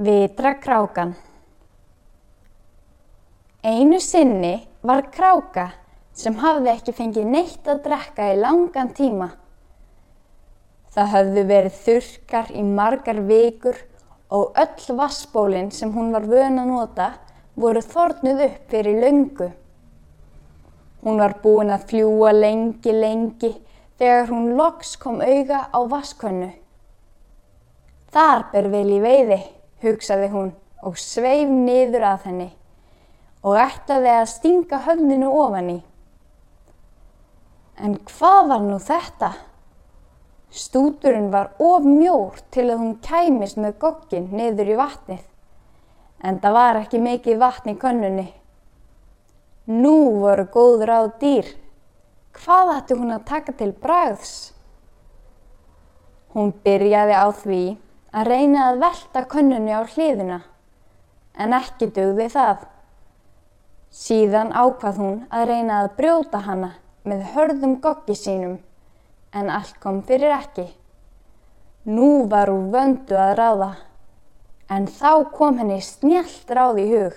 Vitra krákan Einu sinni var kráka sem hafði ekki fengið neitt að drekka í langan tíma. Það höfðu verið þurkar í margar vikur og öll vassbólinn sem hún var vön að nota voru þornuð upp fyrir löngu. Hún var búin að fljúa lengi, lengi þegar hún loks kom auga á vaskönnu. Þar ber vel í veiði, hugsaði hún og sveif niður að henni og ætlaði að stinga höfninu ofan í. En hvað var nú þetta? Stúturinn var of mjór til að hún kæmist með goggin niður í vatnið, en það var ekki mikið vatn í könnunni. Nú voru góð ráð dýr. Hvað ætti hún að taka til bragðs? Hún byrjaði á því að reyna að velta könnunni á hliðina, en ekki dugði það. Síðan ákvað hún að reyna að brjóta hana með hörðum goggi sínum, en allt kom fyrir ekki. Nú var úr vöndu að ráða, en þá kom henni snjált ráð í hug.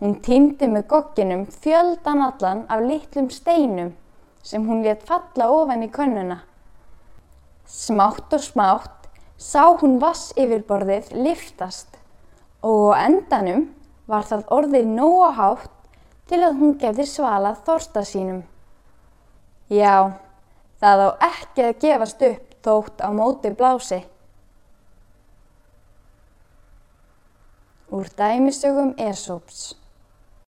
Hún týndi með gogginum fjöldan allan af litlum steinum sem hún let falla ofan í könnuna. Smátt og smátt sá hún vass yfirborðið liftast og endanum var það orðið nógu hátt til að hún gefði svalað þorsta sínum. Já, það á ekki að gefast upp þótt á móti blási. Úr dæmisögum Esóps